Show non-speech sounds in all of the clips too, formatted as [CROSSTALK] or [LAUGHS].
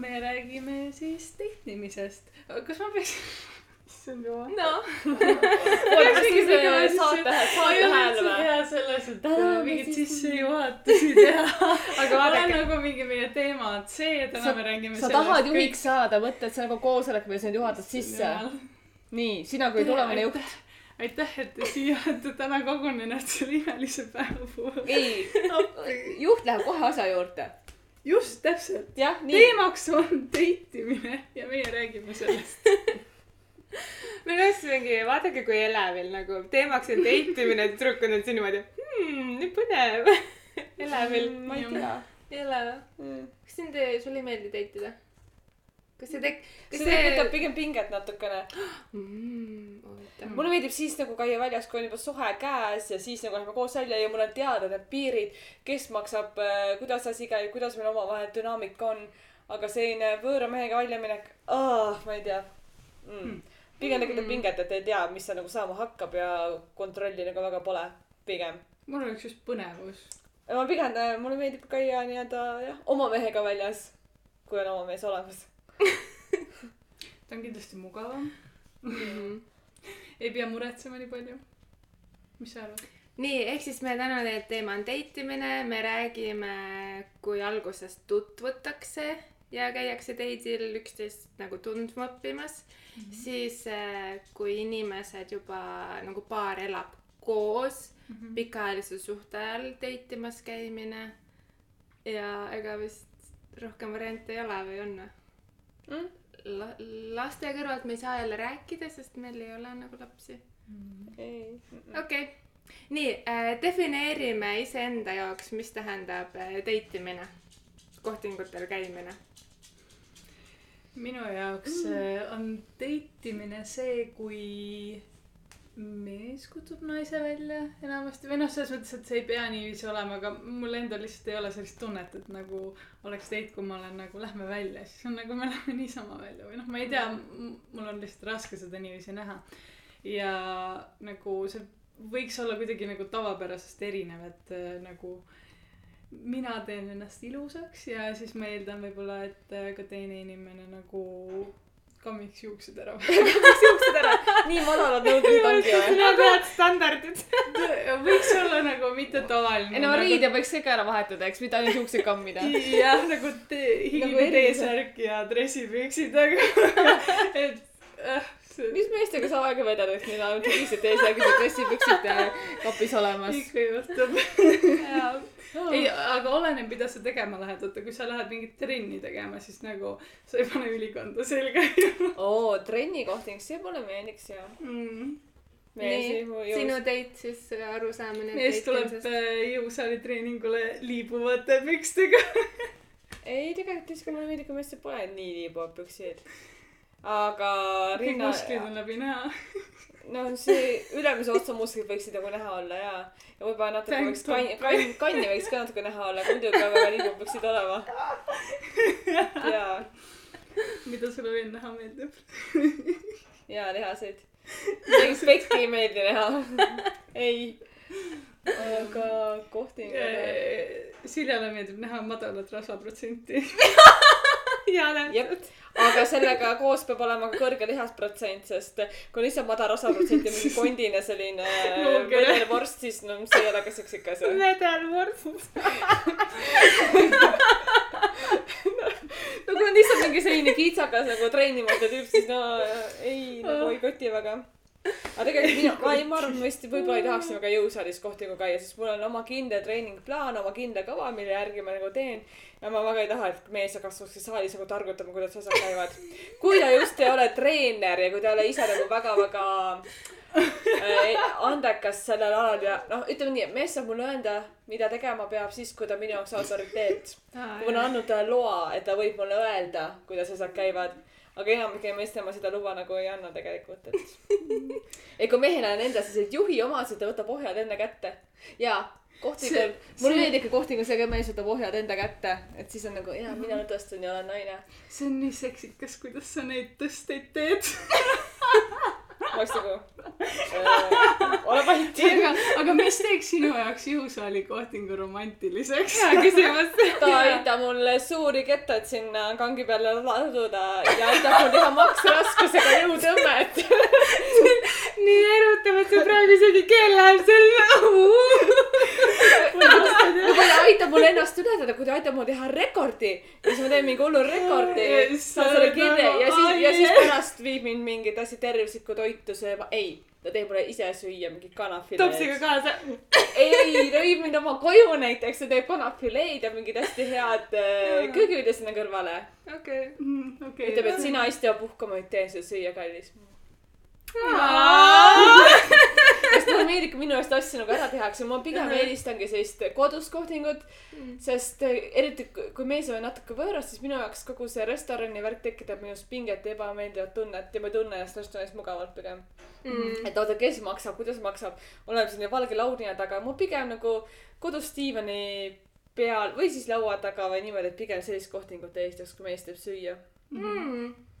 me räägime siis tehnimisest. kas ma peaks issand jumal. noh. [LAUGHS] hea selles, et Täna mingeid sissejuhatusi teha. [LAUGHS] aga on vaadake, nagu mingi meie teema on see, täna Sa- me räägime sa tahad juhiks saada, mõtle, et sa nagu koosolek sa nüüd juhatad sisse. nii, sina kui tulevane juht. aitäh, et te siia olete täna kogunenud selle imelise päeva puhul. ei, juht läheb kohe asja juurde. Just täpselt. jah, nii. teemaks on date imine ja meie räägime sellest. [LAUGHS] me mõtlesimegi, vaadake kui elevil nagu teemaks on date imine, tüdrukud on siin niimoodi hmm,, nii põnev. elevil. ma ei tea. ei ole või? kas sind, sulle ei meeldi date ida? kas see tek-, kas see tekitab pigem pinget natukene. [GASPS] mm,? huvitav. mulle meeldib siis nagu käia väljas, kui on juba suhe käes ja siis nagu lähme koos välja ja mul on teada need piirid, kes maksab, kuidas asi käib, kuidas meil omavahel dünaamika on. aga selline võõra mehega väljaminek, ma ei tea mm.. pigem tekitab pinget, et ei tea, mis seal nagu saama hakkab ja kontrolli nagu väga pole, pigem. mul oleks just põnevus. ma pigem, mulle meeldib käia nii-öelda jah, oma mehega väljas, kui on oma mees olemas. [LAUGHS] ta on kindlasti mugavam. Mhm. [LAUGHS] ei pea muretsema nii palju. mis sa arvad? nii, ehk siis meie tänane teema on date imine, me räägime, kui alguses tutvutakse ja käiakse date'il üksteist nagu tundma õppimas mm, -hmm. siis äh, kui inimesed juba nagu paar elab koos mm -hmm. pikaajalise suhte ajal date imas käimine ja ega vist rohkem variante ei ole või on või Mm? La-, laste kõrvalt me ei saa jälle rääkida, sest meil ei ole nagu lapsi ei. okei nii äh,, defineerime iseenda jaoks, mis tähendab äh, date imine, kohtingutel käimine. minu jaoks mm. on date imine see, kui mees kutsub naise välja enamasti või noh, selles mõttes, et see ei pea niiviisi olema, aga mul endal lihtsalt ei ole sellist tunnet, et nagu oleks date, kui ma olen nagu lähme välja, siis on nagu me lähme niisama välja või noh, ma ei tea, mul on lihtsalt raske seda niiviisi näha. ja nagu see võiks olla kuidagi nagu tavapärasest erinev, et äh, nagu mina teen ennast ilusaks ja siis ma eeldan võib-olla, et äh, ka teine inimene nagu kammiks juuksed ära. [LAUGHS] siuksed ära, nii madalad nõudmised ongi või? sina tead standardid. [LAUGHS] võiks olla nagu mitte tavaline. ei no riide võiks ka ära vahetada, eks, mitte ainult juukseid kammida. jah, nagu tee, hiline Nagu. T-särk ja dressipüksid, aga [LAUGHS] et äh, mis meestega sa aega vedad, et neil on tulised eesjärgid ja dressipüksid kapis olemas? ikka juhtub. ei, aga oleneb, mida sa tegema lähed, vaata kui sa lähed mingit trenni tegema, siis nagu sa ei pane ülikonda selga ju [LAUGHS] oo, trennikohting, see mulle meeldiks ja. mm.. nii, sinu date siis äh, arusaamine. mees tuleb äh, jõusaali treeningule liibuvate pükstega. ei, tegelikult siiski mulle meeldib, kui meestel pole nii liibuvad püksid. Aga kõik rinna, musklid on läbi näha. no see ülemise otsa musklid võiksid nagu näha olla ja, ja võib-olla natuke võiks kanni, kanni, kanni võiks ka natuke näha olla, muidu peab väga liibuvad püksid olema. jaa, mida sulle veel näha meeldib? jaa, lihaseid. mingit pekki ei meeldi näha. ei. aga kohting. Siljale meeldib näha madalat rasvaprotsenti. [LAUGHS] [LAUGHS] jaa, jep, aga sellega koos peab olema ka kõrge lihasprotsent, sest kui lihtsalt madal osaprotsent ja mingi kondine selline [LAUGHS] vedelvorst, siis no see ei ole ka seksikas vedelvorst. [LAUGHS] no kui on lihtsalt mingi selline kiitsakas nagu treenimata tüüp, siis no ei, nagu ei koti väga. Aga tegelikult mina, ma ei, ma arvan, et ma vist võib-olla ei tahaks väga jõusaalis kohtingu käia, sest mul on oma kindel treeningplaan, oma kindel kava, mille järgi ma nagu teen. ja ma väga ei taha, et mees hakkaks kuskil saalis nagu targutama, kuidas asjad käivad. kui ta just ei ole treener ja kui ta ei ole ise nagu väga-väga äh, andekas sellel alal ja noh, ütleme nii, et mees saab mulle öelda, mida tegema peab siis, kui ta minu jaoks autoriteet. kui ma olen andnud talle loa, et ta võib mulle öelda, kuidas asjad käivad. Aga enamike meeste ma seda luba nagu ei anna tegelikult, et. [LAUGHS] ei, kui mehel on endal sellised juhi omadused, ta võtab ohjad enda kätte. ja kohtingul, mulle meeldib, kui kohtingul see, kui mees võtab ohjad enda kätte, et siis on nagu jaa, mina tõstan ja olen naine. see on nii seksikas, kuidas sa neid tõsteid teed. [LAUGHS] oleks nagu äh, ole vait. aga, aga mis teeks sinu jaoks jõusaali kohtingu romantiliseks? hea küsimus. ta aitab mul suuri kettad sinna kangi peale laduda ja aitab mul teha maksraskusega jõutõmmet. [LAUGHS] nii erutav, et sul praegu isegi keel läheb selga. [LAUGHS] kui ta aitab mul ennast ületada, kui ta aitab mul teha rekordi ja siis ma teen mingi hullu rekordi, saan selle kirja ja siis, ja siis pärast viib mind mingit asja tervislikku toitu sööma. ei, ta teeb mulle ise süüa mingit kanafileed. topsiga kaasa. ei, ta viib mind oma koju näiteks, ta teeb kanafileed ja mingid hästi head äh, köögiviljad sinna kõrvale. okei. okei. ütleb, et sina istu ja puhka, ma teen sulle süüa, kallis. [LAUGHS] sest kui minu eest asju nagu ära tehakse, ma pigem eelistangi sellist kodust kohtingut. sest eh, eriti kui- mees on natuke võõras, siis minu jaoks kogu see restorani värk tekitab minus pinget ja ebameeldivat tunnet ja ma ei tunne ennast restoranis mugavalt pigem. et oota, kes maksab, kuidas maksab, oleme siin valge laudina taga, ma pigem nagu kodus diivani peal või siis laua taga või niimoodi, et pigem sellist kohtingut eelistaks, kui mees teeb süüa.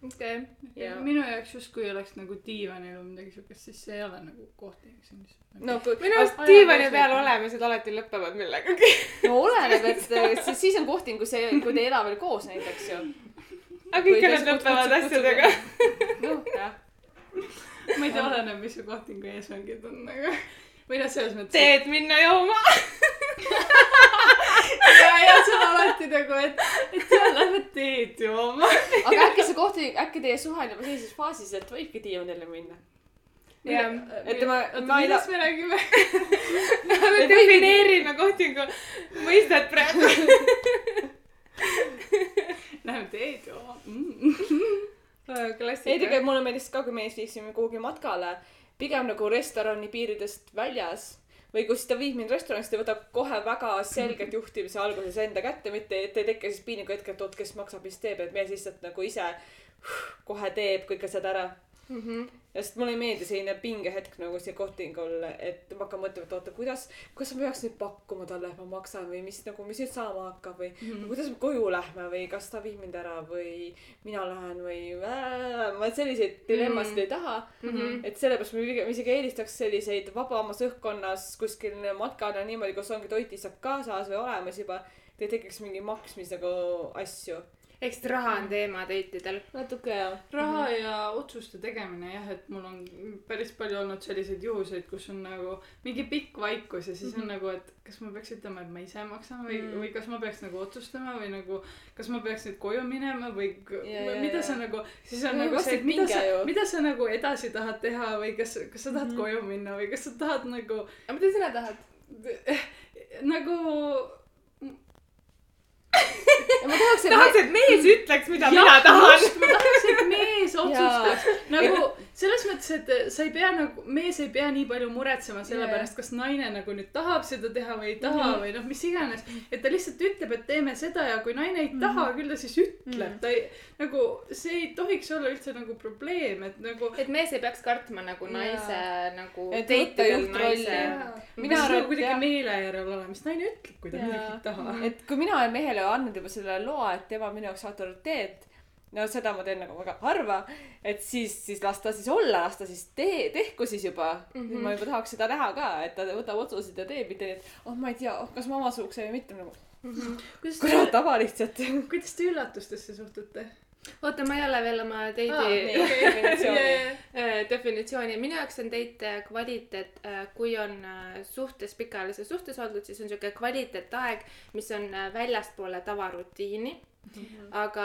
okei. Jaa. minu jaoks justkui oleks nagu diivanil või midagi siukest, siis see ei ole nagu kohting, see on lihtsalt nagu. no kui, minu arust diivani peal olemised alati lõpevad millegagi. no oleneb, et [LAUGHS] siis, siis on kohting, kui see, kui te ei ela veel koos näiteks ju. aga ikka siis lõpevad asjadega. noh, jah. ma ei tea, oleneb, mis su kohtingu eesmärgid on, aga või noh, selles mõttes. teed minna jooma. [LAUGHS] [LAUGHS] ja, ja see on alati nagu, et, et ja lähme teed jooma. aga äkki see kohting, äkki teie suhe on juba sellises faasis, et võibki diivanile minna? jah. et oota, ma ei millest tea, me räägime? [LAUGHS] me defineerime kohtingu mõistet praegu. Lähme teed jooma mm.. klassika. tegelikult mulle meeldis ka, kui me viiksime kuhugi matkale, pigem nagu restorani piiridest väljas või siis ta viib mind restorani, siis ta võtab kohe väga selgelt juhtimise alguses enda kätte, mitte et ei teki siis piinlikku hetke, et oot, kes maksab, mis teeb, et mees lihtsalt nagu ise kohe teeb kõik asjad ära. Ja sest mulle ei meeldi selline pingehetk nagu see kohtingul, et ma hakkan mõtlema, et oota, kuidas, kuidas ma peaks nüüd pakkuma talle, et ma maksan või mis nagu, mis nüüd saama hakkab või mm -hmm. kuidas me koju lähme või kas ta viib mind ära või mina lähen või ma selliseid dilemmasid mm -hmm. ei taha mm. -hmm. et sellepärast ma pigem isegi eelistaks selliseid vabamas õhkkonnas kuskil matkal ja niimoodi, kus ongi toit saab kaasas või olemas juba, et ei tekiks mingi maksmis nagu asju. Eks raha on teema date'idel. natuke jah. raha ja otsuste tegemine jah, et mul on päris palju olnud selliseid juhuseid, kus on nagu mingi pikk vaikus ja siis on nagu, et kas ma peaks ütlema, et ma ise maksan või mm, -hmm. või kas ma peaks nagu otsustama või nagu, kas ma peaks nüüd koju minema või Ja, yeah, ja, mida ja. sa nagu, siis on No nagu see, et mida sa mida sa nagu edasi tahad teha või kas, kas sa tahad mm -hmm. koju minna või kas sa tahad nagu, aga mida sina tahad? [LAUGHS] nagu ja ma tahaks, et tahaks, et mees ütleks, mida mina tahan. ma tahaks, et mees otsustaks. nagu selles mõttes, et sa ei pea nagu, mees ei pea nii palju muretsema selle Jaa. pärast, kas naine nagu nüüd tahab seda teha või ei taha või noh, mis iganes. et ta lihtsalt ütleb, et teeme seda ja kui naine ei taha, küll ta siis ütleb, ta ei, nagu see ei tohiks olla üldse nagu probleem, et nagu. et mees ei peaks kartma nagu naise nagu Et võtta juhtrolli. Mina arvan, et kuidagi meele järel olema, siis naine ütleb, kui ta midagi ei taha. et kui mina olen mehele andnud juba selle loa, et tema on minu jaoks autoriteet, no seda ma teen nagu väga harva, et siis, siis las ta siis olla, las ta siis tee, tehku siis juba mm. -hmm. ma juba tahaks seda näha ka, et ta võtab otsuseid ja teeb, mitte nii, et oh, ma ei tea oh,, kas ma omasuguse või mitte nagu. kuidas kurat, te, tava lihtsalt. kuidas te üllatustesse suhtute? oota, ma ei ole veel oma date'i nii, [LAUGHS] definitsiooni. äh, definitsiooni. minu jaoks on date kvaliteet, kui on äh, suhtes, pikaajalises suhtes oldud, siis on siuke kvaliteetaeg, mis on äh, väljaspoole tavarutiini. aga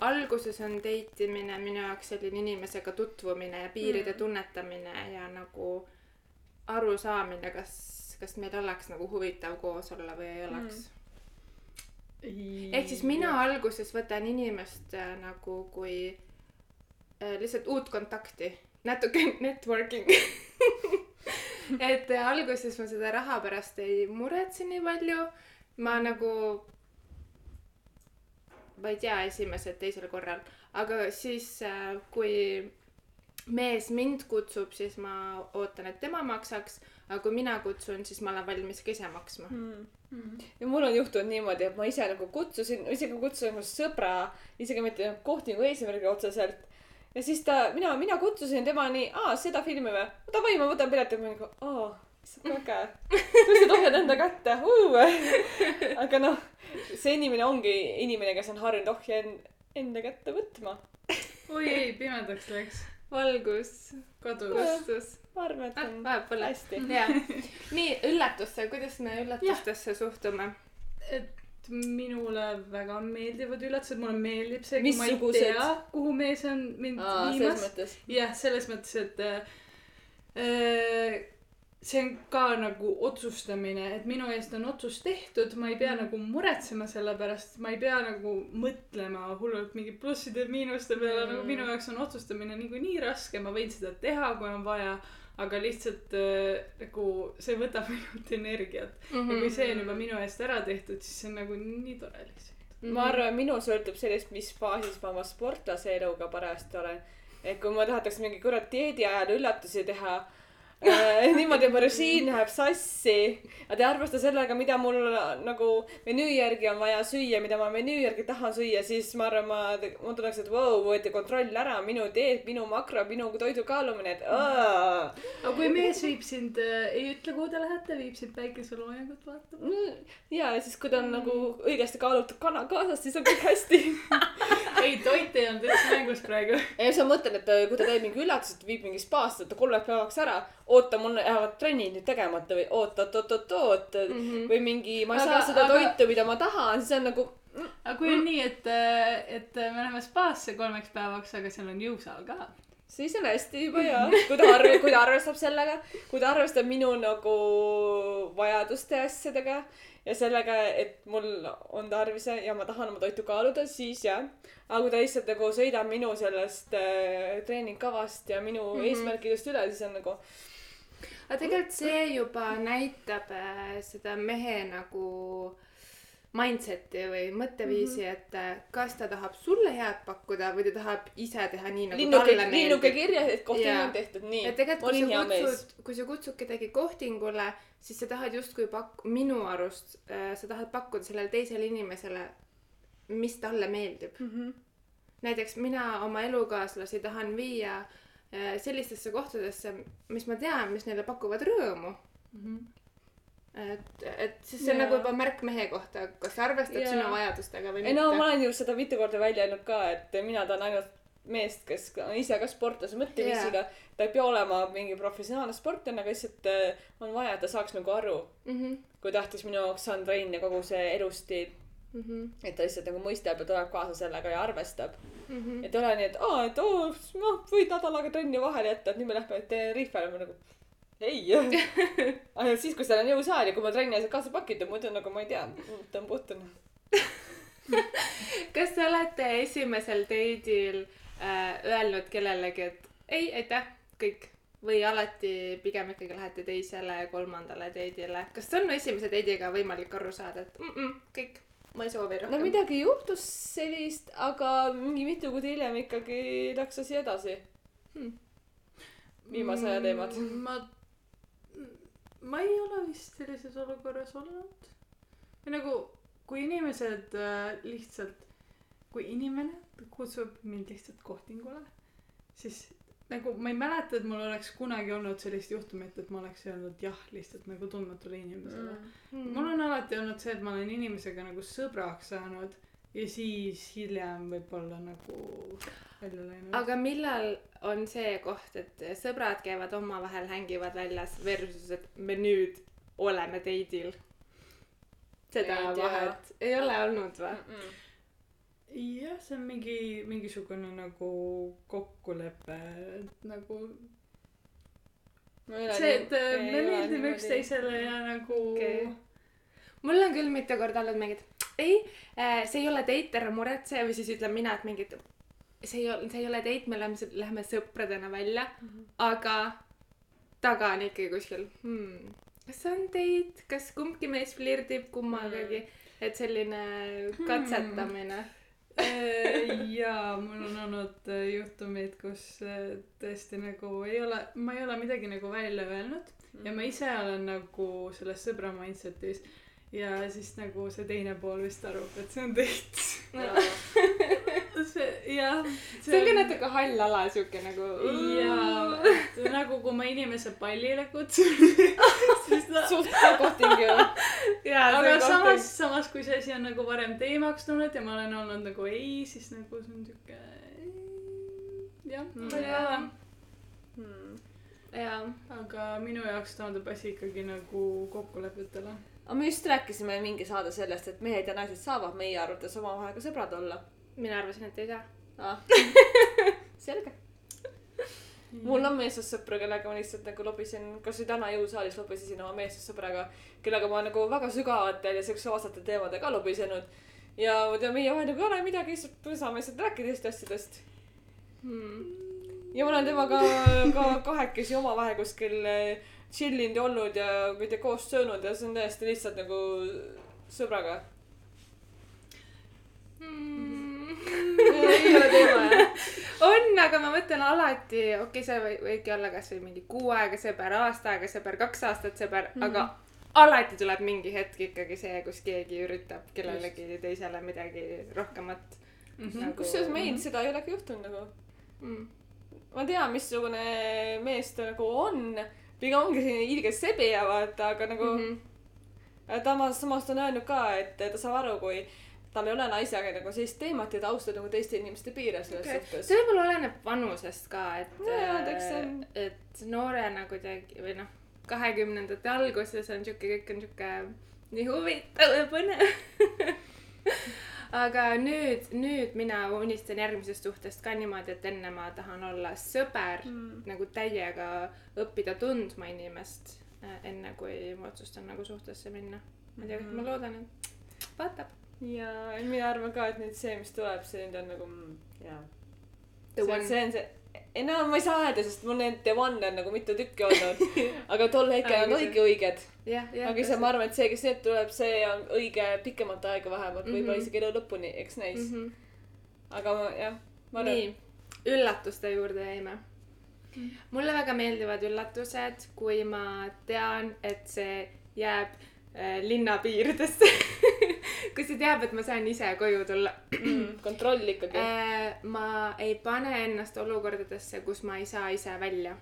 alguses on date imine minu jaoks selline inimesega tutvumine ja piiride tunnetamine ja nagu arusaamine, kas, kas meil oleks nagu huvitav koos olla või ei oleks ehk siis mina alguses võtan inimest äh, nagu kui äh, lihtsalt uut kontakti, natuke [LAUGHS] networking. [LAUGHS] et äh, alguses ma seda raha pärast ei muretse nii palju, ma nagu, ma ei tea, esimesel, teisel korral, aga siis äh, kui mees mind kutsub, siis ma ootan, et tema maksaks, aga kui mina kutsun, siis ma olen valmis ka ise maksma. ja mul on juhtunud niimoodi, et ma ise nagu kutsusin, isegi kutsusin nagu sõbra, isegi mitte kohtingu eesmärgil otseselt. ja siis ta, mina, mina kutsusin tema nii, aa, seda filmi või? davai, ma võtan pileti, ma olin nagu, aa, issand kui äge. tõstsid ohjad enda kätte uh. [LAUGHS] aga noh, see inimene ongi inimene, kes on harjunud ohje en- enda kätte võtma. oi ei, pimedaks läks. valgus, kadus. Ma arvan, et ah, on vahet pole. hästi. [LAUGHS] nii, üllatusse, kuidas me üllatustesse suhtume? et minule väga meeldivad üllatused, mulle meeldib see, kui ma ei tea, kuhu mees on mind selles viimas. mõttes. jah, selles mõttes, et äh, see on ka nagu otsustamine, et minu eest on otsus tehtud, ma ei pea nagu muretsema selle pärast, ma ei pea nagu mõtlema hullult mingi plusside ja miinuste peale mm., nagu minu jaoks on otsustamine niikuinii raske, ma võin seda teha, kui on vaja, aga lihtsalt äh, nagu see võtab [LAUGHS] minult energiat mm. -hmm. ja kui see on juba minu eest ära tehtud, siis see on nagu nii tore lihtsalt. ma arvan, minul sõltub sellest, mis faasis ma oma sportlase eluga parajasti olen. et kui ma tahetaks mingi kurat dieedi ajal üllatusi teha niimoodi, et mu režiim läheb sassi, aga te ei arvesta sellega, mida mul nagu menüü järgi on vaja süüa, mida ma menüü järgi tahan süüa, siis ma arvan, ma, ma tunneks, et vau, võeti kontroll ära, minu dieet, minu makro, minu toidu kaalumine, et aa. aga kui mees viib sind äh,, ei ütle, kuhu te lähete, viib sind päikeseloojangut vaatama. ja, ja siis, kui ta on nagu õigesti kaalutud kana kaasas, siis on kõik hästi [LAUGHS] ei, toit ei olnud üldse mängus praegu. siis ma mõtlen, et äh, kui ta teeb mingi üllatuse, et viib mingisse spaasse, et ta kolmeks päevaks ära, oota, mul jäävad trennid nüüd tegemata või oot, oot, oot, oot, oot mm -hmm. või mingi, ma ei Aga- saa seda aga- toitu, mida ma tahan, siis on nagu aga kui on nii, et, et me läheme spaasse kolmeks päevaks, aga seal on jõusaal ka. siis on hästi juba hea, kui ta arv-, kui ta arvestab sellega, kui ta arvestab minu nagu vajaduste ja asjadega ja sellega, et mul on tarvis ja ma tahan oma toitu kaaluda, siis jah. aga kui ta lihtsalt nagu sõidab minu sellest äh, treeningkavast ja minu mm -hmm. eesmärkidest üle, siis on nagu aga tegelikult see juba näitab äh, seda mehe nagu mindset'i või mõtteviisi mm, -hmm. et äh, kas ta tahab sulle head pakkuda või ta tahab ise teha nii nagu linnuke talle, linnuke meeldib. kirjas, et kohting Jaa. on tehtud nii. et tegelikult, kui sa kutsud, kui sa kutsud kedagi kohtingule, siis sa tahad justkui pak-, minu arust äh, sa tahad pakkuda sellele teisele inimesele, mis talle meeldib. Mhm. näiteks mina oma elukaaslasi tahan viia äh, sellistesse kohtadesse, mis ma tean, mis neile pakuvad rõõmu. et, et siis see on nagu juba märk mehe kohta, kas ta arvestab Jaa. sinu vajadustega või ei no ma mitte. olen ju seda mitu korda välja öelnud ka, et mina tahan ainult meest, kes on ise ka sportlase mõtteviisiga. ta ei pea olema mingi professionaalne sportlane, aga lihtsalt äh, on vaja, et ta saaks nagu aru, Mhm, kui tähtis minu jaoks on trenn ja kogu see elustiil. Et ta lihtsalt nagu mõistab ja tuleb kaasa sellega ja arvestab. mhm. et ei ole nii, et aa, et oo, noh, võid nädalaga trenni vahele jätta, et nüüd me lähme Tenerifele, ma nagu ei. [LAUGHS] ainult siis, kui seal on jõusaal ja kui ma trenni asjad kaasa pakitud, muidu nagu ma ei tea, tõmban puhtana. [LAUGHS] kas te olete esimesel date'il äh, öelnud kellelegi, et ei, aitäh, kõik või alati pigem ikkagi lähete teisele, kolmandale date'ile, kas on esimese date'iga võimalik aru saada, et mm -mm, kõik, ma ei soovi rohkem no midagi juhtus sellist, aga mingi mitu kuud hiljem ikkagi läks asi edasi Hmm. viimase aja teemad. ma, ma ei ole vist sellises olukorras olnud. või nagu, kui inimesed äh, lihtsalt, kui inimene kutsub mind lihtsalt kohtingule, siis nagu ma ei mäleta, et mul oleks kunagi olnud sellist juhtumit, et ma oleks öelnud jah lihtsalt nagu tundmatule inimesele mm.. mm. mul on alati olnud see, et ma olen inimesega nagu sõbraks saanud ja siis hiljem võib-olla nagu välja läinud. aga millal on see koht, et sõbrad käivad omavahel, hängivad väljas versus, et me nüüd oleme date'il? seda Ei tea. vahet ei ole olnud või? jah, see on mingi, mingisugune nagu kokkulepe, et nagu see, et äh, me meeldime üksteisele ja nagu Okei. mul on küll mitu korda olnud mingid, ei, see ei ole date, ära muretse või siis ütlen mina, et mingid, see ei ole, see ei ole date, me lähme, lähme sõpradena välja mm, -hmm. aga taga on ikkagi kuskil hmm,, kas see on date, kas kumbki meist flirdib kummagagi, et selline katsetamine Äh, jaa, mul on olnud äh, juhtumeid, kus äh, tõesti nagu ei ole, ma ei ole midagi nagu välja öelnud ja ma ise olen nagu selles sõbra mindset'is ja siis nagu see teine pool vist arvab, et see on date. [LAUGHS] see ja jah. see on ka natuke hall ala siuke nagu. jaa, nagu kui ma inimese pallile kutsun, [LAUGHS] ta. suht [LAUGHS] kohting ju. jaa, aga samas, samas kui see asi on nagu varem teemaks tulnud ja ma olen olnud nagu ei, siis nagu see on siuke. jah, Mm, ma ei jah. tea. Hmm. jaa. aga minu jaoks taandub asi ikkagi nagu kokkulepetele. aga me just rääkisime mingi saade sellest, et mehed ja naised saavad meie arvates omavahel ka sõbrad olla mina arvasin, et ei saa. ah. [LAUGHS] selge. Mul on meessoost sõpru, kellega ma lihtsalt nagu lobisen, kasvõi täna jõusaalis lobisesin oma meessoost sõbraga, kellega ma nagu väga sügavatel ja seksuaalsetel teemadel ka lobisenud. ja ma tean, meie vahel nagu ei ole midagi, lihtsalt me saame lihtsalt rääkida neist asjadest. Hmm. ja ma olen temaga ka kahekesi omavahel kuskil eh, chill inud ja olnud ja tea, koos söönud ja see on täiesti lihtsalt nagu sõbraga. ei ole teema jah. [LAUGHS] on, aga ma mõtlen alati, okei okay,, see või, võibki olla kasvõi mingi kuu aega sõber, aasta aega sõber, kaks aastat sõber mm, -hmm. aga alati tuleb mingi hetk ikkagi see, kus keegi üritab kellelegi teisele midagi rohkemat nagu kusjuures meil seda ei olegi juhtunud nagu. mm.. ma tean, missugune mees ta nagu on. pigem ongi selline ilge sebija vaata, aga nagu mm Mm -hmm. ta oma, samas ta on öelnud ka, et ta saab aru, kui tal ei ole naisega nagu sellist teemat ja ta austab nagu teiste inimeste piire selles okay. suhtes. see võib-olla oleneb vanusest ka, et see äh, et noorena kuidagi või noh, kahekümnendate alguses on siuke, kõik on siuke nii huvitav ja põnev. [LAUGHS] aga nüüd, nüüd mina unistan järgmisest suhtest ka niimoodi, et enne ma tahan olla sõber mm., nagu täiega õppida tundma inimest, enne kui ma otsustan nagu suhtesse minna. ma ei tea, ma loodan, et vaatab. Ja mina arvan ka, et nüüd see, mis tuleb, see nüüd on nagu mm, jaa. See on, see on see, ei no ma ei saa öelda, sest mul need The One on nagu mitu tükki olnud. [LAUGHS] aga tol hetkel nad olidki õiged. aga ise ma arvan, et see, kes nüüd tuleb, see on õige pikemat aega vähemalt, võib-olla Mhm. isegi elu lõpuni, eks näis mm. mm. -hmm. -hmm. aga ma jah, ma arvan, nii, üllatuste juurde jäime. mulle väga meeldivad üllatused, kui ma tean, et see jääb äh, linna piiridesse. [LAUGHS] kui see teab, et ma saan ise koju tulla mm, kontroll ikkagi. äh,. ma ei pane ennast olukordadesse, kus ma ei saa ise välja.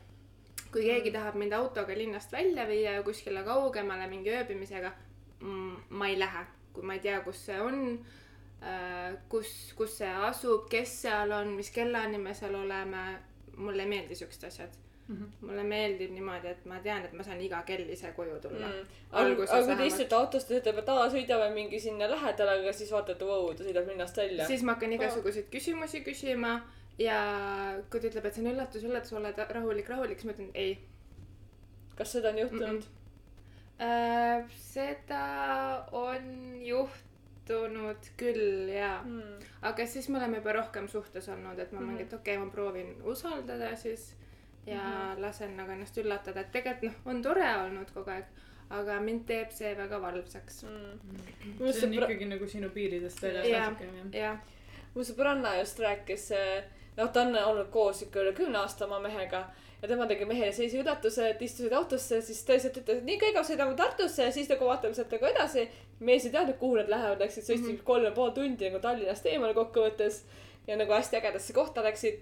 kui keegi tahab mind autoga linnast välja viia kuskile kaugemale mingi ööbimisega, ma ei lähe, kui ma ei tea, kus see on, kus, kus see asub, kes seal on, mis kellani me seal oleme. mulle ei meeldi siuksed asjad. Mulle meeldib niimoodi, et ma tean, et ma saan iga kell ise koju tulla Mm. mm.. aga aga kui te istute autost ja ütleb, et aa, sõidame mingi sinna lähedale, aga siis vaatate, vau, ta sõidab linnast välja. siis ma hakkan igasuguseid küsimusi küsima ja kui ta ütleb, et see on üllatus, üllatus, oled rahulik, rahulik, siis ma ütlen ei kas seda on juhtunud? äh,. seda on juhtunud küll ja, Mm. aga siis me oleme juba rohkem suhtes olnud, et ma Mhm. mingi, et okei okay,, ma proovin usaldada siis ja mm -hmm. lasen nagu ennast üllatada, et tegelikult noh, on tore olnud kogu aeg, aga mind teeb see väga valvsaks. mul see on sõbra, ikkagi nagu sinu piiridest väljas natuke jah. jah, mul sõbranna just rääkis, noh, ta on olnud koos ikka üle kümne aasta oma mehega ja tema tegi mehele sellise üllatuse, et istusid autosse, siis ta lihtsalt ütles, et nii kõigepealt sõidame Tartusse ja siis nagu vaatame sealt nagu edasi. mees ei teadnud, kuhu nad lähevad, läksid, sõitsid mm. -hmm. kolm ja pool tundi nagu Tallinnast eemale kokkuvõttes ja nagu hästi ägedasse kohta läksid.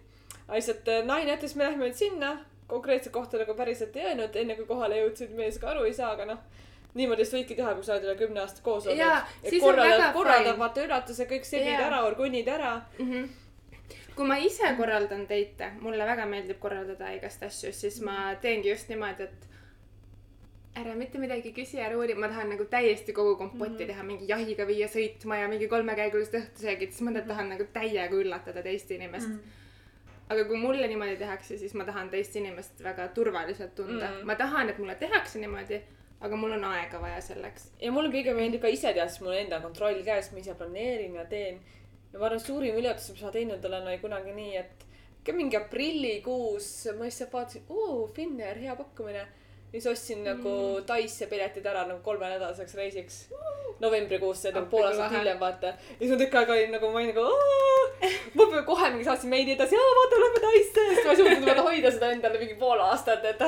Lihtsalt äh, naine ütles, me lähme nüüd sinna, konkreetset kohta nagu päriselt ei öelnud, enne kui kohale jõudsid, mees ka aru ei saa, aga noh niimoodi vist võidki teha, kui sa oled üle kümne aasta koos olnud on väga korraldad, korraldad vaata üratuse, kõik segid Jaa. ära, orgunnid ära. mm. -hmm. kui ma ise korraldan teite, mulle väga meeldib korraldada igast asju, siis ma teengi just niimoodi, et ära mitte midagi küsi, ära uuri, ma tahan nagu täiesti kogu kompotti mm -hmm. teha, mingi jahiga viia sõitma ja mingi kolmekäigulist õhtusöögid, siis ma tahan nagu täiega üllatada teist inimest mm. -hmm. Aga kui mulle niimoodi tehakse, siis ma tahan teist inimest väga turvaliselt tunda mm. Ma tahan, et mulle tehakse niimoodi, aga mul on aega vaja selleks. ja mulle kõige meeldib ka ise teha, sest mul enda kontroll käes, ma ise planeerin ja teen. ja ma arvan, suurim üllatus, mis ma teinud olen, oli kunagi nii, et mingi aprillikuus ma lihtsalt vaatasin, oo, Finnair, hea pakkumine. Siis ostsin nagu Taisse piletid ära nagu kolmenädalaseks reisiks. novembrikuus, see nagu Appi pool aastat hiljem vaata. ja siis ma tükk aega olin nagu, ma olin nagu, ma pean kohe mingi saatsin meili edasi, jaa vaata lähme Taisse. siis ma ei suutnud vaata hoida seda endale mingi pool aastat, et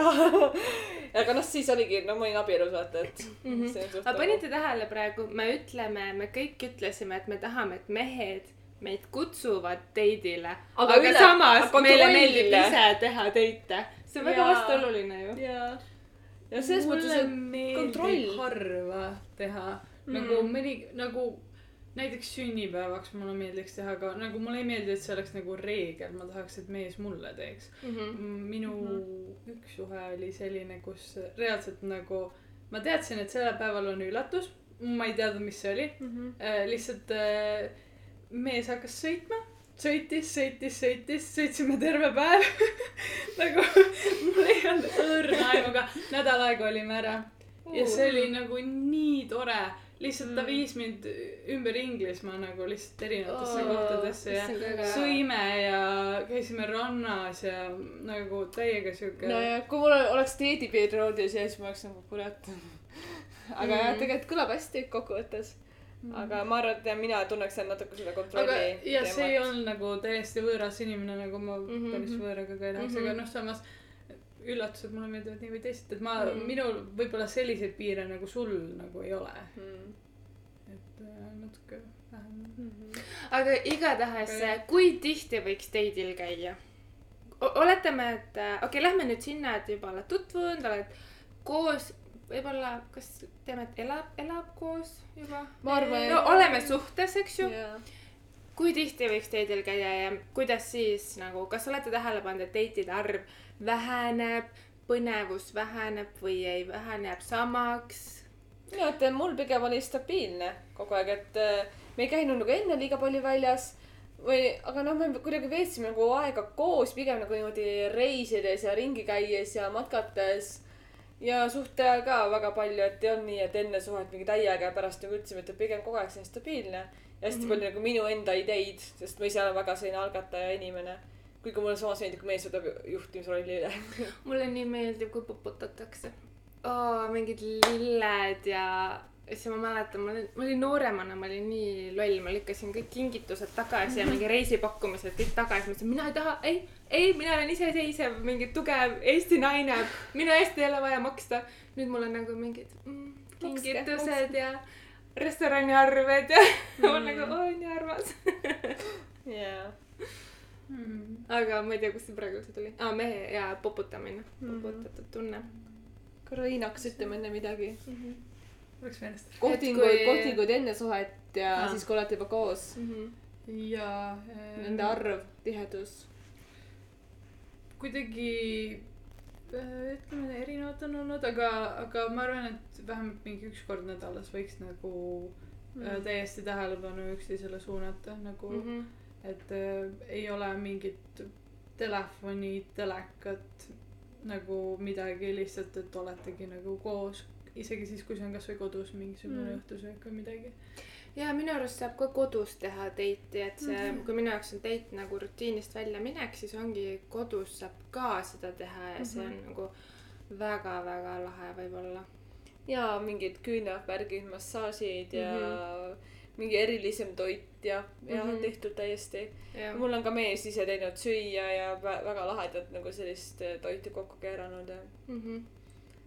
[LAUGHS] aga noh, siis oligi, no ma olin abielus vaata, et mm. -hmm. on aga panite tähele praegu, me ütleme, me kõik ütlesime, et me tahame, et mehed meid kutsuvad date'ile, Aga aga, üle- samas aga meile meeldib ise teha date'e. see on väga vastuoluline ju. jaa. Ja selles mõttes, et kontroll. harva teha mm. nagu mõni nagu näiteks sünnipäevaks mulle meeldiks teha, aga nagu mulle ei meeldi, et see oleks nagu reegel, ma tahaks, et mees mulle teeks. minu mm -hmm. üks suhe oli selline, kus reaalselt nagu ma teadsin, et sellel päeval on üllatus, ma ei teadnud, mis see oli Mhm. äh,. lihtsalt äh, mees hakkas sõitma, sõitis, sõitis, sõitis, sõitsime terve päev [LAUGHS] nagu mul ei olnud õrna aimu, aga nädal aega olime ära ja see oli nagu nii tore, lihtsalt ta Mm. viis mind ümber Inglismaa nagu lihtsalt erinevatesse Oo, kohtadesse ja sõime ja käisime rannas ja nagu täiega siuke no ja kui mul oleks dieediperioodi sees, ma oleks nagu kurat. [LAUGHS] aga mm. jah, Mhm. tegelikult kõlab hästi kokkuvõttes. Aga ma arvan, et jah, mina tunneks seal natuke seda aga kontrolli. ja see ei olnud nagu täiesti võõras inimene, nagu ma mm Mhm. -hmm. päris võõraga ka ei läheks mm, -hmm. Mhm. aga noh, samas üllatused mulle meeldivad nii või teisiti, et ma mm, Mhm. -hmm. minul võib-olla selliseid piire nagu sul nagu ei ole, Mm. et äh, natuke vähem. Mhm. aga igatahes Aga kui tihti võiks date'il käia? oletame, et äh, okei okay,, lähme nüüd sinna, et juba oled tutvunud, oled koos, võib-olla, kas teeme, et elab, elab koos juba? no oleme suhtes, eks ju. jaa. kui tihti võiks date'il käia ja kuidas siis nagu, kas olete tähele pannud, et date'ide arv väheneb, põnevus väheneb või ei vähene, jääb samaks? minu arvates mul pigem oli stabiilne kogu aeg, et äh, me ei käinud nagu enne liiga palju väljas või, aga noh, me kuidagi veetsime nagu aega koos, pigem nagu niimoodi reisides ja ringi käies ja matkates. Ja suhte ajal ka väga palju, et ei olnud nii, et enne suhet mingi täiega ja pärast nagu ütlesime, et pigem kogu aeg selline stabiilne. ja hästi mm -hmm. palju nagu minu enda ideid, sest ma ise olen väga selline algataja inimene. kuigi mulle samas meeldib, kui mees võtab juhtimisrolli üle. [LAUGHS] mulle nii meeldib, kui poputatakse oh,. mingid lilled ja siis ma mäletan, ma olin, ma olin nooremana, ma olin nii loll, ma lükkasin kõik kingitused tagasi ja mingi reisipakkumised kõik tagasi, ma ütlesin, mina ei taha, ei, ei, mina olen iseseisev, mingi tugev Eesti naine, minu eest ei ole vaja maksta. nüüd mul on nagu mingid mm, kingitused ja restoraniarved ja [LAUGHS] mm. ma olen nagu, oi nii armas. [LAUGHS] jaa. aga ma ei tea, kust see praegu üldse tuli ah,. mehe ja poputamine, Mhm. poputatud tunne korra Hiinaks ütleme enne midagi. oleks meelest. kohtingud kui- kohtingud enne suhet ja ah. siis, kui olete juba koos. mm. -hmm. ja äh, Nende arv, tihedus. Kuidagi äh, ütleme, erinevad on olnud, aga, aga ma arvan, et vähemalt mingi üks kord nädalas võiks nagu mm. äh, täiesti tähelepanu üksteisele suunata, nagu mm, Mhm. -hmm. et äh, ei ole mingit telefoni, telekat nagu midagi lihtsalt, et oletegi nagu koos, isegi siis, kui see on kasvõi kodus mingisugune mm. õhtusöök või midagi. Ja minu arust saab ka kodus teha date'i, et see mm, Mhm. -hmm. kui minu jaoks on date nagu rutiinist välja minek, siis ongi kodus saab ka seda teha ja mm -hmm. see on nagu väga-väga lahe võib-olla. ja mingid küünavärgid, massaažid ja mm Mhm. -hmm. mingi erilisem toit ja, ja mm Mhm. -hmm. tehtud täiesti. mul on ka mees ise teinud süüa ja vä- väga lahedat nagu sellist toitu kokku keeranud ja mm. -hmm.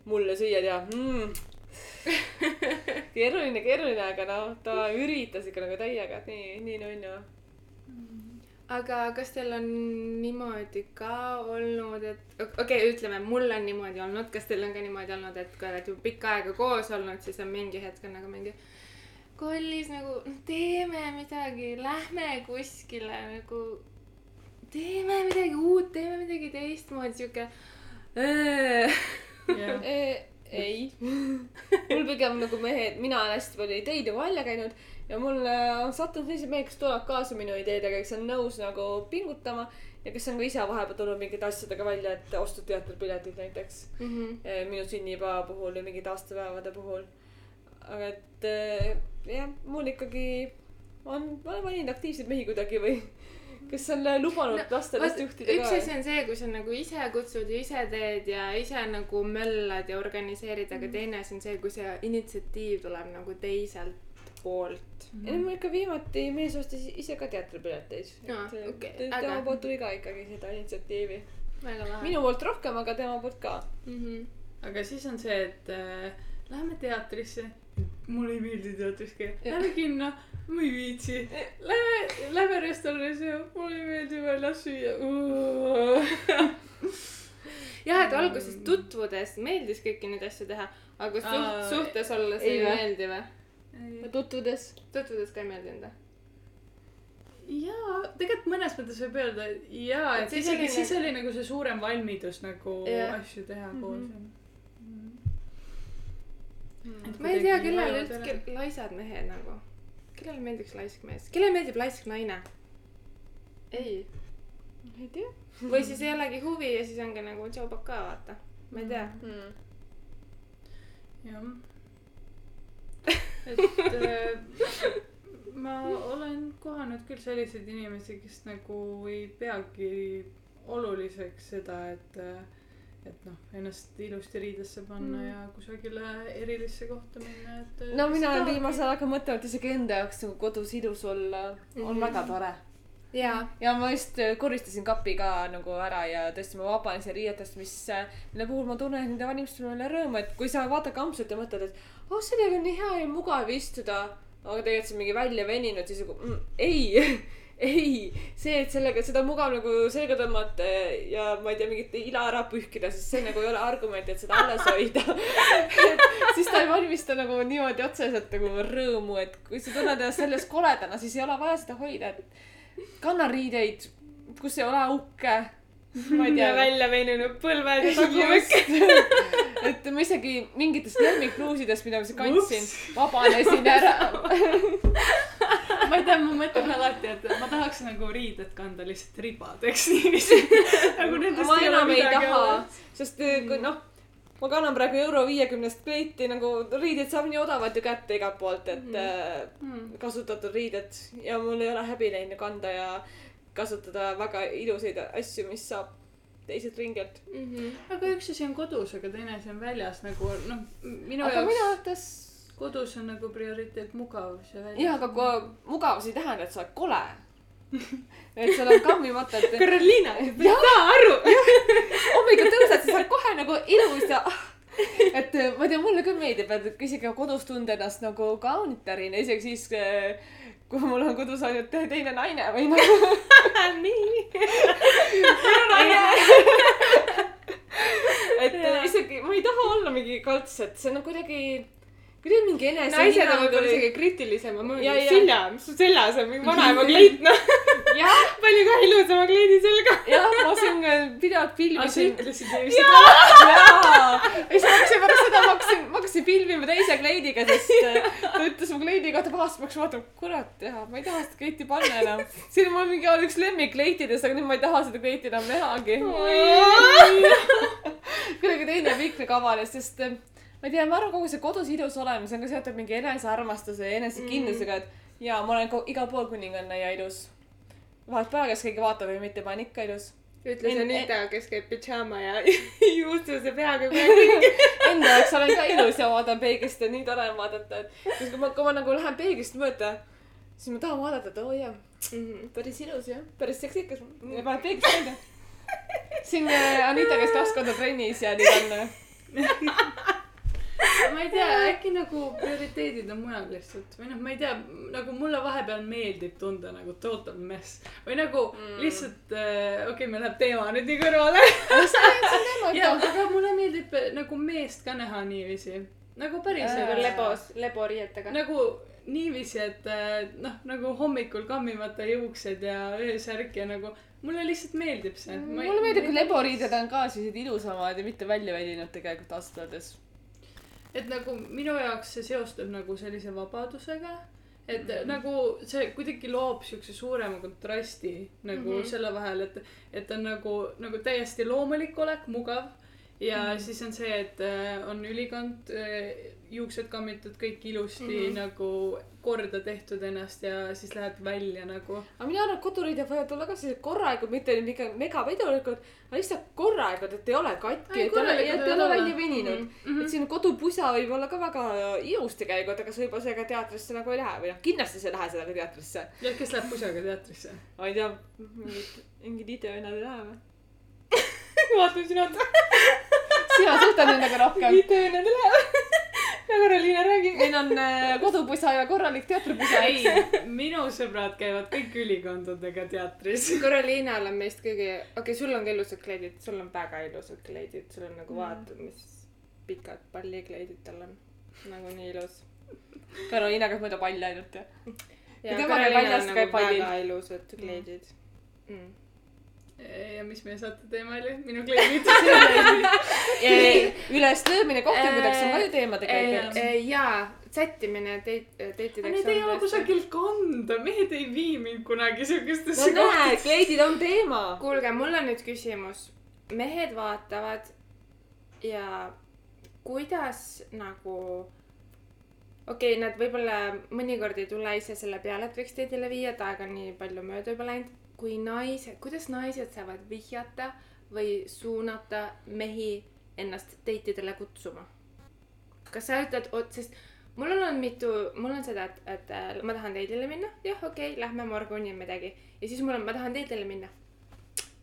mulle süüa teha mm.. [LAUGHS] keeruline, keeruline, aga noh, ta üritas ikka nagu täiega, et nii, nii nunnu. aga kas teil on niimoodi ka olnud, et okei okay,, ütleme, mul on niimoodi olnud, kas teil on ka niimoodi olnud, et kui oled juba pikka aega koos olnud, siis on mingi hetk on nagu mingi kallis nagu teeme midagi, lähme kuskile nagu teeme midagi uut, teeme midagi teistmoodi, sihuke jah, [LAUGHS] ei, [LAUGHS] mul pigem nagu mehed, mina olen hästi palju ideid juba välja käinud ja mul äh, on sattunud sellised mehed, kes tulevad kaasa minu ideedega, kes on nõus nagu pingutama ja kes on ka ise vahepeal tulnud mingite asjadega välja, et ostud teatripiletid näiteks Mhm. eh, minu sünnipäeva puhul ja mingite aastapäevade puhul. aga et eh, jah, mul ikkagi on, ma olen valinud aktiivseid mehi kuidagi või kes on äh, lubanud no, lasta ennast juhtida üks ka asi. on see, kui sa nagu ise kutsud ja ise teed ja ise nagu möllad ja organiseerid, aga teine asi on see, kui see initsiatiiv tuleb nagu teiselt poolt. ja nüüd mul ikka viimati mees ostis ise ka teatripileteid okei, et äge. tema poolt tuli ka ikkagi seda initsiatiivi. minu poolt rohkem, aga tema poolt ka. mm. -hmm. aga siis on see, et äh, läheme teatrisse, mulle ei meeldi teatris käia. Lähme kinno, ma ei viitsi. Lähme, lähme restorani sööma, mulle ei meeldi väljas süüa. [LAUGHS] jah, et alguses tutvudes meeldis kõiki neid asju teha, aga suht- Aa,, suhtes olles ei ei vä? meeldi või? tutvudes. tutvudes ka ei meeldinud või? jaa, tegelikult mõnes mõttes võib öelda jaa, Et et siis isegi oli siis nagu- oli nagu see suurem valmidus nagu Jah. asju teha Mhm. koos. ma ei tea, kellele üldse laisad mehed nagu, kellele meeldiks laisk mees, kellele meeldib laisk naine? ei. ei tea või siis ei olegi huvi ja siis ongi nagu tšaubak ka vaata, ma ei tea. mm.. jah. [LAUGHS] et äh, ma olen kohanud küll selliseid inimesi, kes nagu ei peagi oluliseks seda, et et noh, ennast ilusti riidesse panna Mm. ja kusagile erilisse kohta minna, et no mina olen viimasel ajal hakanud mõtlema, et isegi enda jaoks nagu kodus ilus olla on Mhm. väga tore. jaa. ja ma just äh, koristasin kapi ka nagu ära ja tõesti ma vabanesin riietest, mis, mille puhul ma tunnen nende valimiste üle rõõmu, et kui sa vaatad kampsut ja mõtled, et oh, sellega on nii hea ja mugav istuda, aga tegelikult see on mingi välja veninud, siis nagu mm, ei, [LAUGHS] ei, see, et sellega, seda on mugav nagu selga tõmmata ja ma ei tea, mingit ila ära pühkida, siis see nagu ei ole argument, et seda alles hoida. [LAUGHS] siis ta ei valmista nagu niimoodi otseselt nagu rõõmu, et kui sa tunned ennast selles koledana, siis ei ole vaja seda hoida, et kanna riideid, kus ei ole auke. Ma ei [LAUGHS] tea. välja veninud põlved ja just, [LAUGHS] et ma isegi mingitest lemmiklluusidest, mida ma siis kandsin, vabanesin ära. [LAUGHS] ma ei tea, ma mõtlen alati, et ma tahaks nagu riided kanda lihtsalt ribadeks niiviisi. nagu nendest ma ei ole midagi taha sest eh, kui noh, ma kannan praegu euro viiekümnest kleiti nagu riideid saab nii odavalt ju kätte igalt poolt, et. Mm. kasutatud riided ja mul ei ole häbi neid kanda ja kasutada väga ilusaid asju, mis saab teiselt ringelt. aga üks asi on kodus, aga teine asi on väljas nagu noh, minu aga minu jaoks arvates kodus on nagu prioriteet mugavus ja väljas. jaa, aga kui mugavus ei tähenda, et sa oled kole. [LAUGHS] et sul on kammimata, et Karoliina, Jah. saa aru. hommikul tõused, siis sa oled kohe nagu ilus ja [LAUGHS] et ma ei tea, mulle küll meeldib, et isegi kodus tunda ennast nagu kaunitarina, isegi siis, kui mul on kodus ainult te- teine naine või nagu. [LAUGHS] nii. minu naine. et isegi ma ei taha olla mingi kalts, et see on kuidagi, kuidagi mingi enese. naised on võib-olla isegi kriitilisema ja. Silja, mis sul seljas on, mingi vanaema kleit, noh. [LAUGHS] palju ka ilusama kleidi selga. jah, ma eh, pidevalt sa filmisin. ütlesid niiviisi. jaa, ja siis ma hakkasin pärast seda, ma hakkasin, ma hakkasin filmima teise kleidiga, sest äh, ta ütles mu kleidi kohta pahasti, ma hakkasin vaatama, kurat jah, ma ei taha seda kleiti panna enam. siin on mul mingi oli üks lemmikkleitidest, aga nüüd ma ei taha seda kleiti enam nähagi. kuidagi teine pikk nagu avanes, sest äh, ma ei tea, ma arvan, kogu see kodus ilus olemine, see on ka seotud mingi enesearmastuse ja enesekindlusega, et jaa, ma olen igal pool kuninganna ja ilus. vahet pole, kas keegi vaatab või mitte, ma olen ikka ilus. ütles En- Anita, kes käib pidžaama ja [LAUGHS] juustuse peaga kogu aeg. [LAUGHS] enda jaoks olen ka ilus ja vaatan peeglist ja nii tore on vaadata, et siis kui ma, kui ma nagu lähen peeglist mööda, siis ma tahan vaadata, et oo oh, jaa, päris ilus jah, päris seksikas. ja paned peeglist välja. siin äh, Anita käis kaks korda trennis ja nüüd on äh, [LAUGHS] [LAUGHS] ma ei tea, äkki nagu prioriteedid on mujal lihtsalt või noh, ma ei tea, nagu mulle vahepeal meeldib tunda nagu total mess või nagu mm. lihtsalt äh,, okei okay,, meil läheb teema nüüd nii kõrvale. ja, aga mulle meeldib äh, nagu meest ka näha niiviisi, nagu päriselt Äh. lebos, leboriietega. nagu niiviisi, et äh, noh, nagu hommikul kammimata juuksed ja öösärk ja nagu mulle lihtsalt meeldib see. mulle meeldib, kui leboriided on ka sellised ilusamad ja mitte välja välinud tegelikult ausalt öeldes. Et nagu minu jaoks see seostub nagu sellise vabadusega. et mm. -hmm. nagu see kuidagi loob siukse suurema kontrasti nagu mm. -hmm. selle vahel, et, et on nagu, nagu täiesti loomulik olek, mugav. Ja mm Mhm. siis on see, et äh, on ülikond, juuksed kammitud, kõik ilusti mm Mhm. -hmm. nagu korda tehtud ennast ja siis lähed välja nagu. aga mina arvan, et koduriided võivad olla ka sellised korralikud, mitte nüüd ikka megavedulikud, aga lihtsalt korralikud, et ei ole katki, et ei ole, ole välja veninud mm. Mhm. -hmm. et siin kodupusa võib olla ka väga ilus tegelikult, aga sa võib-olla sellega teatrisse nagu ei lähe või noh, kindlasti sa ei lähe sellega teatrisse. ja kes läheb pusaga teatrisse? ma ei tea, mingid, mingid idevennad ei lähe või? [LAUGHS] vaatan sinu otsa. [LAUGHS] sina suhtled nendega rohkem. ei lähe. ja Karoliina räägib, meil on äh, kodupusa ja korralik teatripusa. ei, minu sõbrad käivad kõik ülikondadega teatris. Karoliinal on meist kõige, okei okay,, sul on ka ilusad kleidid, sul on väga ilusad kleidid, sul on nagu vaata, mis pikad pallikleidid tal on. nagu nii ilus. Karoliina käib mööda palli ainult ja. ja tema käib Karoliinal väljas, on nagu väga ilusad kleidid mm.. Ja mis meie saate teema oli? minu kleidid. [LAUGHS] üleslöömine kohtingudeks on ka ju teema tegelikult. jaa, sättimine teit-, teitideks. Need ei ole kusagil kanda, mehed ei vii mind kunagi no siukestesse näed, kleidid on teema. kuulge, mul on nüüd küsimus. mehed vaatavad ja kuidas nagu, okei okay,, nad võib-olla mõnikord ei tule ise selle peale, et võiks teidile viia, et aega on nii palju mööda juba läinud. Kui naised, kuidas naised saavad vihjata või suunata mehi ennast teitidele kutsuma? kas sa ütled, sest mul on olnud mitu, mul on seda, et, et ma tahan teidile minna, jah, okei okay,, lähme, ma organin midagi. ja siis mul on, ma tahan teidile minna.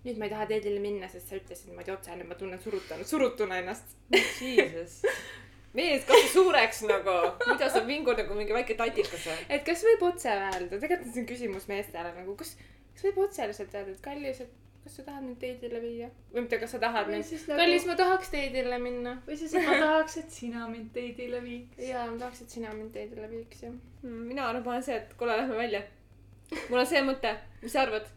nüüd ma ei taha teidile minna, sest sa ütlesid niimoodi otse, nüüd ma tunnen surutuna, surutuna ennast. Jesus. [LAUGHS] mees kasvab suureks nagu, mida sa vingud nagu mingi väike tatikas või? et kas võib otse öelda, tegelikult on see küsimus meestele nagu, kas, kas võib otse lihtsalt öelda, et kallis, et kas sa tahad mind teidile viia? või mitte, kas sa tahad mind, siis nagu- kallis, ma tahaks teidile minna. või siis, et ma tahaks, et sina mind teidile viiks. jaa, ma tahaks, et sina mind teidile viiks, jah. Hmm, mina arvan, ma olen see, et kuule, lähme välja. mul on see mõte, mis sa arvad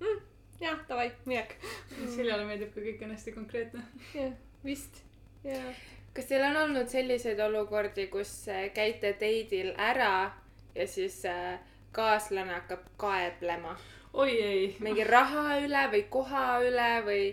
mm,? jah, davai, minek. [LAUGHS] Siljale meeldib, kui kõik on hästi konkreetne. jah, vist. jaa. kas teil on olnud selliseid olukordi, kus äh, käite teidil ära ja siis äh, kaaslane hakkab kaeblema oi ei. mingi raha üle või koha üle või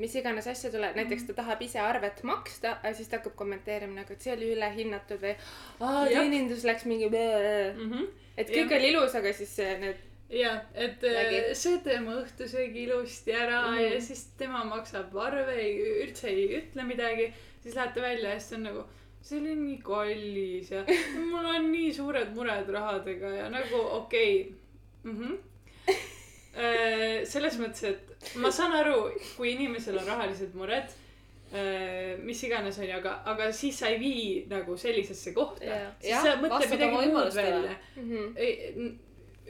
mis iganes asja tuleb, näiteks ta tahab ise arvet maksta, siis ta hakkab kommenteerima nagu, et see oli ülehinnatud või aa, Jah. teenindus läks mingi. et kõik Jah. oli ilus, aga siis äh, need, ja, et äh, sööte oma õhtusöögi ilusti ära mm. Mhm. ja siis tema maksab arve, üldse ei ütle midagi, siis lähete välja ja siis on nagu see oli nii kallis ja [LAUGHS] mul on nii suured mured rahadega ja nagu okei okay. mm. -hmm. Selles mõttes, et ma saan aru, kui inimesel on rahalised mured, mis iganes onju, aga, aga siis sa ei vii nagu sellisesse kohta Jah. siis Jah, sa mõtled midagi muud välja Mhm. ei,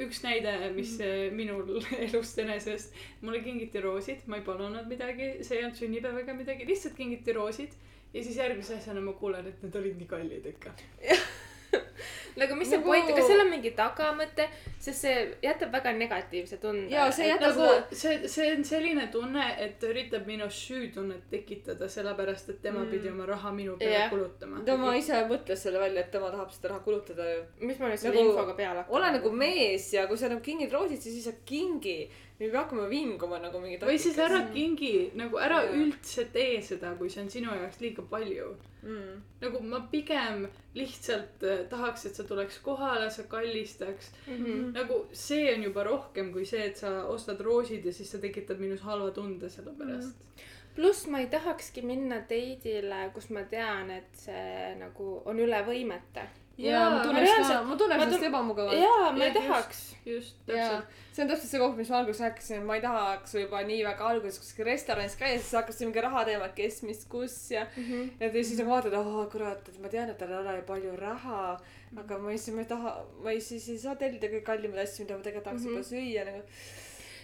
üks näide, mis mm. minul [LAUGHS] elust enesest, mulle kingiti roosid, ma ei palunud midagi, see ei olnud sünnipäev ega midagi, lihtsalt kingiti roosid. ja siis järgmise asjana ma kuulen, et need olid nii kallid ikka. [LAUGHS] nagu mis see Nagu- point, kas seal on mingi tagamõte, sest see jätab väga negatiivse tunde. Jaa, see jätab- nagu see, see on selline tunne, et ta üritab minus süütunnet tekitada, sellepärast et tema mm. pidi oma raha minu peale yeah. kulutama. tema ise mõtles selle välja, et tema tahab seda raha kulutada ju. mis ma nüüd selle Nagu- infoga peale hakkan? ole nagu mees ja kui sa nagu kingid roosid, siis sa kingi. Me ei pea hakkama vinguma nagu mingi või siis ära kingi, nagu ära Jaa. üldse tee seda, kui see on sinu jaoks liiga palju mm.. nagu ma pigem lihtsalt äh, tahaks, et sa tuleks kohale, sa kallistaks. Mhm. nagu see on juba rohkem kui see, et sa ostad roosid ja siis sa tekitad minus halva tunde selle pärast mm.. pluss ma ei tahakski minna date'ile, kus ma tean, et see nagu on üle võimete. Ja ma reaalselt- ka, ma tunneks ma ennast tun- ebamugavalt. jaa, ma ei tahaks. just, jaa täpselt., see on täpselt see koht, mis ma alguses rääkisin, et ma ei tahaks juba nii väga alguses kuskil restoranis käia, siis hakkas mingi raha teema, kes, mis, kus ja Mhm. ja te siis nagu vaatad, aa kurat, et ma tean, et tal ei ole palju raha, aga ma siis, ma ei taha, ma siis ei saa tellida kõige kallimaid asju, mida ma tegelikult tahaks Mhm. juba süüa nagu.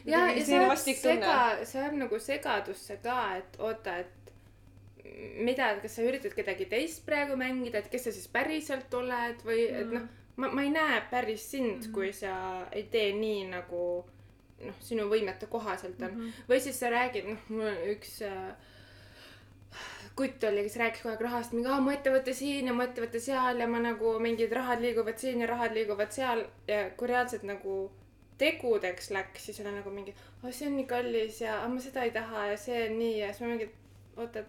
ja, ja see ajab sega, see ajab nagu segadusse ka, et oota, et mida, et kas sa üritad kedagi teist praegu mängida, et kes sa siis päriselt oled või et noh, ma, ma ei näe päris sind, kui sa ei tee nii nagu noh, sinu võimete kohaselt on mm. -hmm. või siis sa räägid, noh, mul on üks äh, kutt oli, kes rääkis kogu aeg rahast, mingi aa mu ettevõte siin ja mu ettevõte seal ja ma nagu mingid rahad liiguvad siin ja rahad liiguvad seal ja kui reaalselt nagu tegudeks läks, siis oli nagu mingi, see on nii kallis ja aa, ma seda ei taha ja see on nii ja siis ma mingi, oota,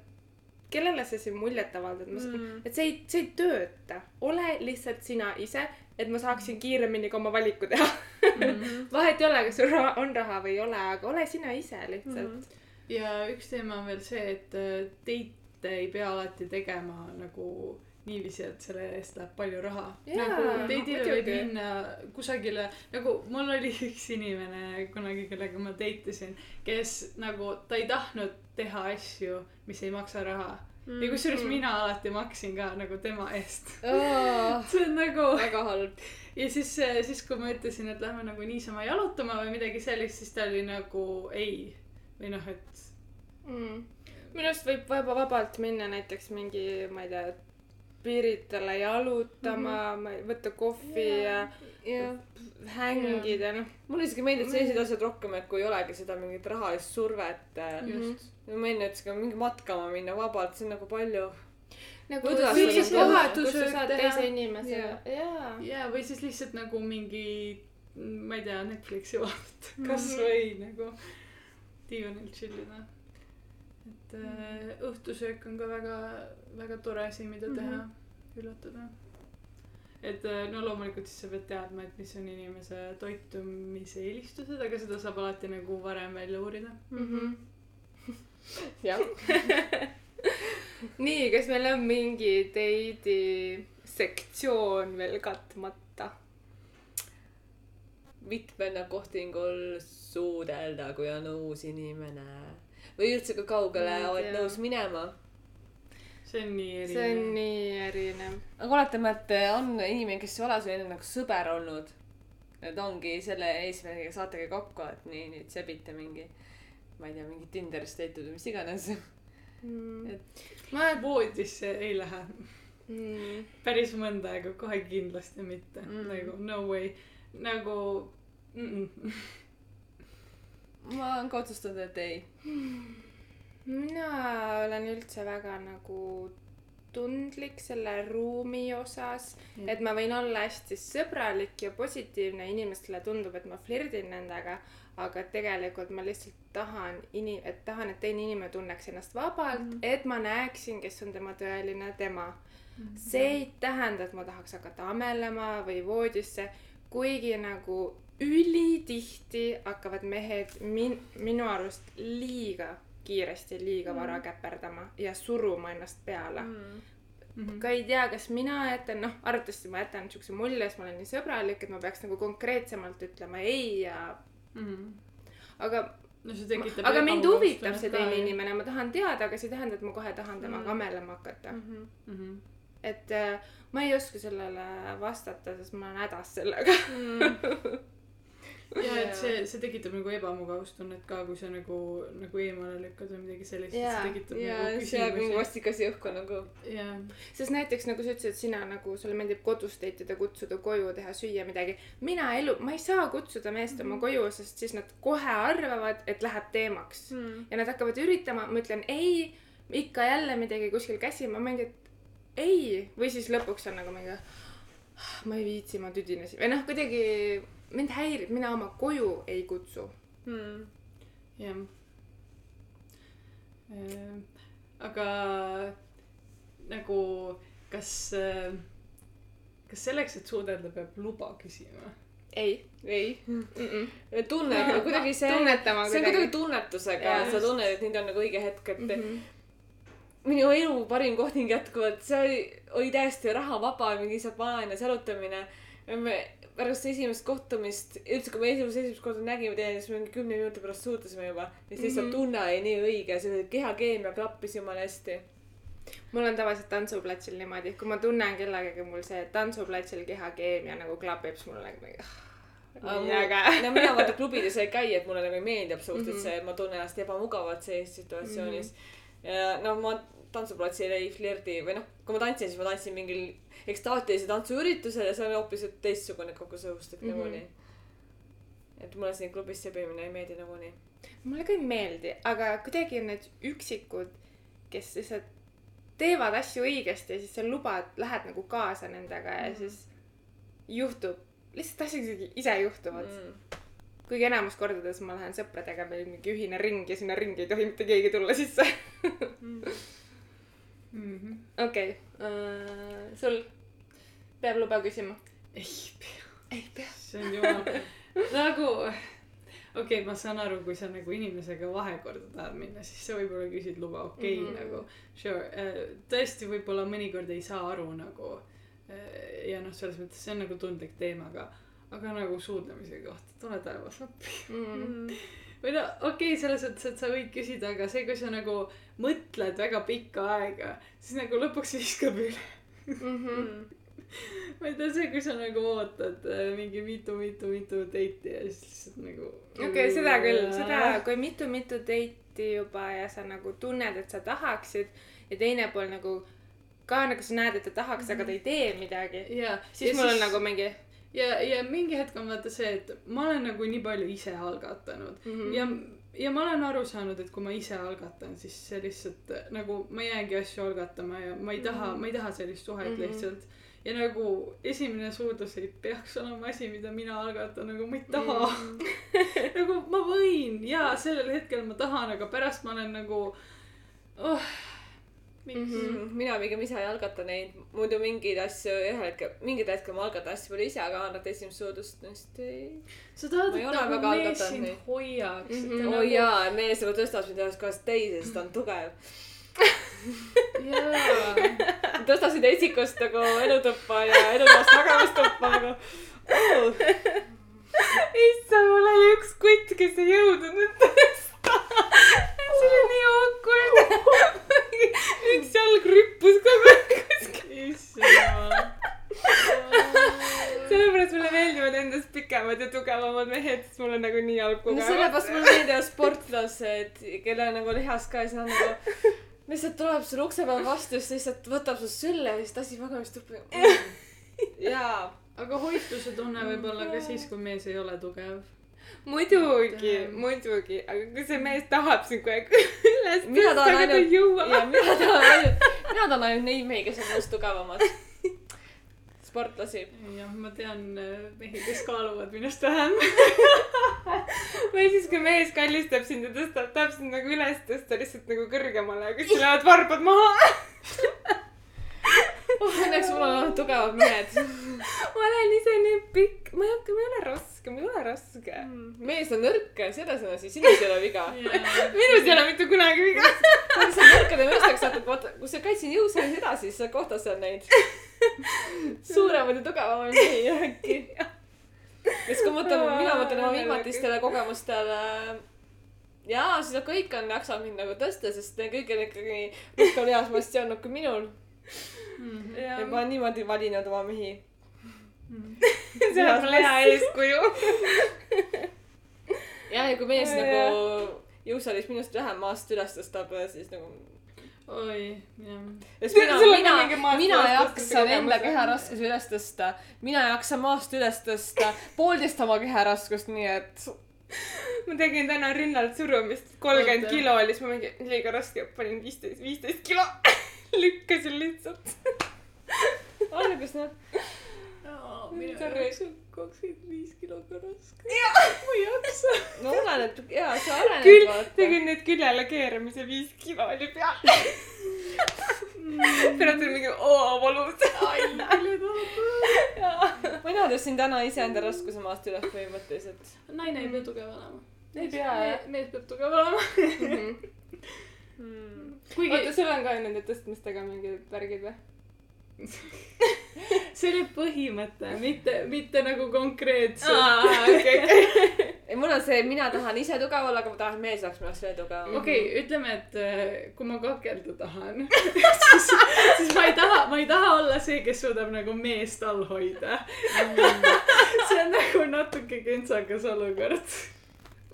kellele sa siin muljet avaldad mm., Mm. et see ei, see ei tööta, ole lihtsalt sina ise, et ma saaksin kiiremini ka oma valiku teha Mhm. [LAUGHS] vahet ei ole, kas sul raha, on raha või ei ole, aga ole sina ise lihtsalt mm. ja üks teema on veel see, et äh, teite ei pea alati tegema nagu niiviisi, et selle eest läheb palju raha. Jaa, nagu teidile võib muidugi. minna kusagile, nagu mul oli [LAUGHS] üks inimene kunagi, kellega ma date isin, kes nagu, ta ei tahtnud teha asju, mis ei maksa raha. ja kusjuures mina alati maksin ka nagu tema eest. [LAUGHS] Oh, see on nagu väga halb. ja siis, siis kui ma ütlesin, et lähme nagu niisama jalutama või midagi sellist, siis ta oli nagu ei. või noh, et mm.. minu arust võib vaba, vabalt minna näiteks mingi, ma ei tea, Piritale jalutama mm, -hmm. võtta kohvi ja jah. hängida, noh. mulle isegi meeldivad sellised asjad rohkem, et kui ei olegi seda mingit rahalist survet. just. ma enne ütlesin ka mingi matkama minna vabalt, see on nagu palju. nagu saad teha? teise inimesega Jaa., jaa. ja, või siis lihtsalt nagu mingi, ma ei tea, Netflixi vaadata Mhm. kasvõi nagu diivanil chill ida. Et äh, õhtusöök on ka väga, väga tore asi, mida Mhm. teha, üllatada. et äh, no loomulikult siis sa pead teadma, et mis on inimese toitumise eelistused, aga seda saab alati nagu varem välja uurida. Mhm. [LAUGHS] jah. nii, kas meil on mingi teidi sektsioon veel katmata? mitmenda kohtingul suudelda, kui on uus inimene. Või üldse, kui kaugele oled nõus minema. see on nii see on erinev. nii erinev. aga oletame, et on inimene, kes ei ole su enne nagu sõber olnud. et ongi selle eesmärgiga saategi kokku, et nii nüüd sebite mingi, ma ei tea, mingi Tinderist leitud või mis iganes. ma, voodisse ei lähe mm, päris mõnda aega, kohe kindlasti mitte Mm. mm., nagu no way, nagu mm. -mm. Ma olen ka otsustanud, et ei. mina olen üldse väga nagu tundlik selle ruumi osas, Mm. et ma võin olla hästi sõbralik ja positiivne, inimestele tundub, et ma flirdin nendega, aga tegelikult ma lihtsalt tahan ini-, et tahan, et teine inimene tunneks ennast vabalt mm. -hmm. et ma näeksin, kes on tema tõeline tema. see ei tähenda, et ma tahaks hakata amelema või voodisse, kuigi nagu ülitihti hakkavad mehed min-, minu arust liiga kiiresti, liiga vara käperdama ja suruma ennast peale mm.. Mhm. ka ei tea, kas mina jätan, noh, arvatavasti ma jätan siukse mulje, sest ma olen nii sõbralik, et ma peaks nagu konkreetsemalt ütlema ei ja, Mhm. aga, no see tekitab aga mind huvitab see teine inimene, ma tahan teada, aga see ei tähenda, et ma kohe tahan temaga Mm. amelema hakata. Mhm. et äh, ma ei oska sellele vastata, sest ma olen hädas sellega. [LAUGHS] ja et see, see tekitab nagu ebamugavustunnet ka, kui sa nagu, nagu eemale lükkad või midagi sellist, Jaa, see tekitab ja nagu see jääb mingi küsimusi. vastik asi õhku nagu. jah, sest näiteks nagu sa ütlesid, sina nagu, sulle meeldib kodus date ida, kutsuda koju, teha süüa midagi. mina elu, ma ei saa kutsuda meest oma koju, sest siis nad kohe arvavad, et läheb teemaks mm.. ja nad hakkavad üritama, ma ütlen ei, ikka jälle midagi kuskil käsima, mingi, et ei, või siis lõpuks on nagu mingi, ma ei viitsi, ma tüdinesin või noh, kuidagi mind häirib, mina oma koju ei kutsu. Hmm. jah. aga nagu, kas, kas selleks, et suudelda, peab luba küsima? ei ei, mm. -mm. tunne, [LAUGHS] kuidagi see, tunnetama see on kuidagi tunnetusega sa tunned, et nüüd on nagu õige hetk, et mm mm. -hmm. minu elu parim kohting jätkuvalt, see oli, oli täiesti rahavaba, mingi lihtsalt vanainnas jalutamine. me pärast esimest kohtumist, üldse kui me esimest, esimest korda nägime teineteist, mingi kümne minuti pärast suhtlesime juba. ja siis lihtsalt Mhm. tunne oli nii õige, see kehakeemia klappis jumala hästi. mul on tavaliselt tantsuplatsil niimoodi, kui ma tunnen kellegagi, mul see tantsuplatsil kehakeemia nagu klapib, siis mul on nagu ah, nii äge. no mina vaata klubides ei käi, et mulle nagu ei meeldi absoluutselt mm. -hmm. see, et ma tunnen ennast ebamugavalt sellises situatsioonis mm. -hmm. ja no ma tantsuplatsil ei flirdi või noh, kui ma tantsin, siis ma tantsin mingil ekstaatilise tantsuüritusel ja see on hoopis teistsugune kogu see õhustik mm. -hmm. nagunii. et mulle siin klubis sebimine ei meeldi nagunii. mulle ka ei meeldi, aga kuidagi on need üksikud, kes lihtsalt teevad asju õigesti ja siis sa lubad, lähed nagu kaasa nendega ja Mhm. siis juhtub, lihtsalt asjad ise juhtuvad mm.. Mm. kuigi enamus kordades ma lähen sõpradega, meil mingi ühine ring ja sinna ringi ei tohi mitte keegi tulla sisse. Mhm. okei, sul peab luba küsima? ei pea, ei pea. see on jumala, nagu okei okay,, ma saan aru, kui sa nagu inimesega vahekorda tahad minna, siis sa võib-olla küsid luba, okei okay, Mhm. mm -hmm. nagu sure, tõesti võib-olla mõnikord ei saa aru nagu äh, ja noh, selles mõttes see on nagu tundlik teema, aga aga nagu suudlemise kohta, tule taevas appi. Mm. [LAUGHS] või no okei okay,, selles mõttes, et sa võid küsida, aga see, kui sa nagu mõtled väga pikka aega, siis nagu lõpuks viskab üle. Mhm. [LAUGHS] ma ei tea, see, kui sa nagu ootad äh, mingi mitu-mitu-mitu date'i ja siis lihtsalt nagu. okei, seda küll, seda, kui mitu-mitu date'i juba ja sa nagu tunned, et sa tahaksid ja teine pool nagu ka nagu sa näed, et ta tahaks, aga ta ei tee midagi, ja, siis mul on nagu mingi ja, ja mingi hetk on vaata see, et ma olen nagu nii palju ise algatanud mm -hmm. ja, ja ma olen aru saanud, et kui ma ise algatan, siis see lihtsalt nagu ma jäängi asju algatama ja ma ei taha mm. -hmm. ma ei taha sellist suhet mm. -hmm. lihtsalt. ja nagu esimene suudlus ei peaks olema asi, mida mina algatan, nagu ma ei taha mm. -hmm. nagu ma võin ja sellel hetkel ma tahan, aga pärast ma olen nagu oh,. Miks mm? -hmm. Mm, mina pigem ise ei algata neid, muidu mingeid asju ühel hetkel, mingil hetkel ma algatan asju palju ise, aga alati esimest suudlust vist ei. sa tahad, et nagu mees sind neid. hoiaks mm. -hmm. oo oh, jaa, mees nagu tõstab mind ühest kohast teise, sest ta on tugev. jaa. [LAUGHS] tõstab sind esikust nagu elutuppa ja elutoast magamistuppa nagu oh.. issand, mul oli üks kutt, kes ei jõudnud tõsta. See oli nii awkward. [LAUGHS] üks jalg rüppus kogu aeg kuskil. issand sellepärast mulle meeldivad endast pikemad ja tugevamad mehed, sest mul on nagu nii jalg no kogenud. sellepärast mulle meeldivad sportlased, kellel on nagu lihas ka ja siis nad nagu lihtsalt tuleb sulle ukse peal vastu, siis lihtsalt võtab su sülle ja siis tassib magamistuppa [LAUGHS] mm.. jaa. aga hoituse tunne võib olla ka siis, kui mees ei ole tugev. muidugi, muidugi, aga kui see mees tahab sind kogu [LAUGHS] aeg üles tõsta, aga ta ei jõua. mina tahan ainult, mina tahan ainult neid mehi, kes on minust tugevamad. [LAUGHS] sportlasi. jah, ma tean äh, mehi, kes kaaluvad minust vähem. [LAUGHS] või siis, kui mees kallistab sind ja tõstab, tahab sind nagu üles tõsta lihtsalt nagu kõrgemale, aga siis lähevad varbad maha. Õnneks mul on olnud tugevad mehed. [LAUGHS] ma olen ise nii pikk, ma ei hakka, ma ei ole raske, ma ei ole raske. mees on nõrk, selles on asi, sinus ei ole viga. [LAUGHS] minus ei ole mitte kunagi viga. [LAUGHS] kui sa nõrkade meesteks satud, vaata, kui sa käid siin jõusaalis edasi, siis sa kohtad seal neid suuremaid ja tugevamaid mehi äkki. siis, kui mõtleme, mina mõtlen oma viimatistele kogemustele jaa, nad kõik on, jaksavad mind nagu tõsta, sest kõigil on ikkagi rohkem lihasmassi olnud kui minul. Ja ma olen niimoodi valinud oma mehi. [LAUGHS] see on mulle hea eeskuju. ja, ja kui mees Ja, nagu jõusaalis minust vähem maast üles tõstab, siis nagu. oi, jah. sest mina, mina mina jaksan tõstmise enda kogemus, keharaskuse üles tõsta. mina jaksan maast üles tõsta poolteist oma keharaskust, nii et ma tegin täna rinnalt surumist, kolmkümmend kilo oli, siis ma mingi liiga raske, panin viisteist, viisteist kilo. [LAUGHS] lükkasin lihtsalt. algus noh. minu Sorry. jaoks on kakskümmend viis kilo ka raske. ma ei jaksa. no oleneb, jaa, see oleneb küll vaata. tegin nüüd küljele keeramise, viis kilo oli peal. pärast oli mingi oo valus. ai, küljed vaatavad. mina tõstsin täna iseenda raskuse maast üles põhimõtteliselt. naine ei pea tugev olema. Ei pea, jah. mees peab tugev olema. [LAUGHS] kuigi oota, sul on ka nende tõstmistega mingid värgid või? [LAUGHS] see oli põhimõte, mitte, mitte nagu konkreetselt. okei, okei. [LAUGHS] ei, mul on see, mina tahan ise tugev olla, aga ma tahan, et mees oleks minu jaoks veel tugevam. okei okay,, ütleme, et äh, kui ma kakelda tahan, [LAUGHS] siis, siis ma ei taha, ma ei taha olla see, kes suudab nagu meest all hoida. see on nagu natuke kentsakas olukord.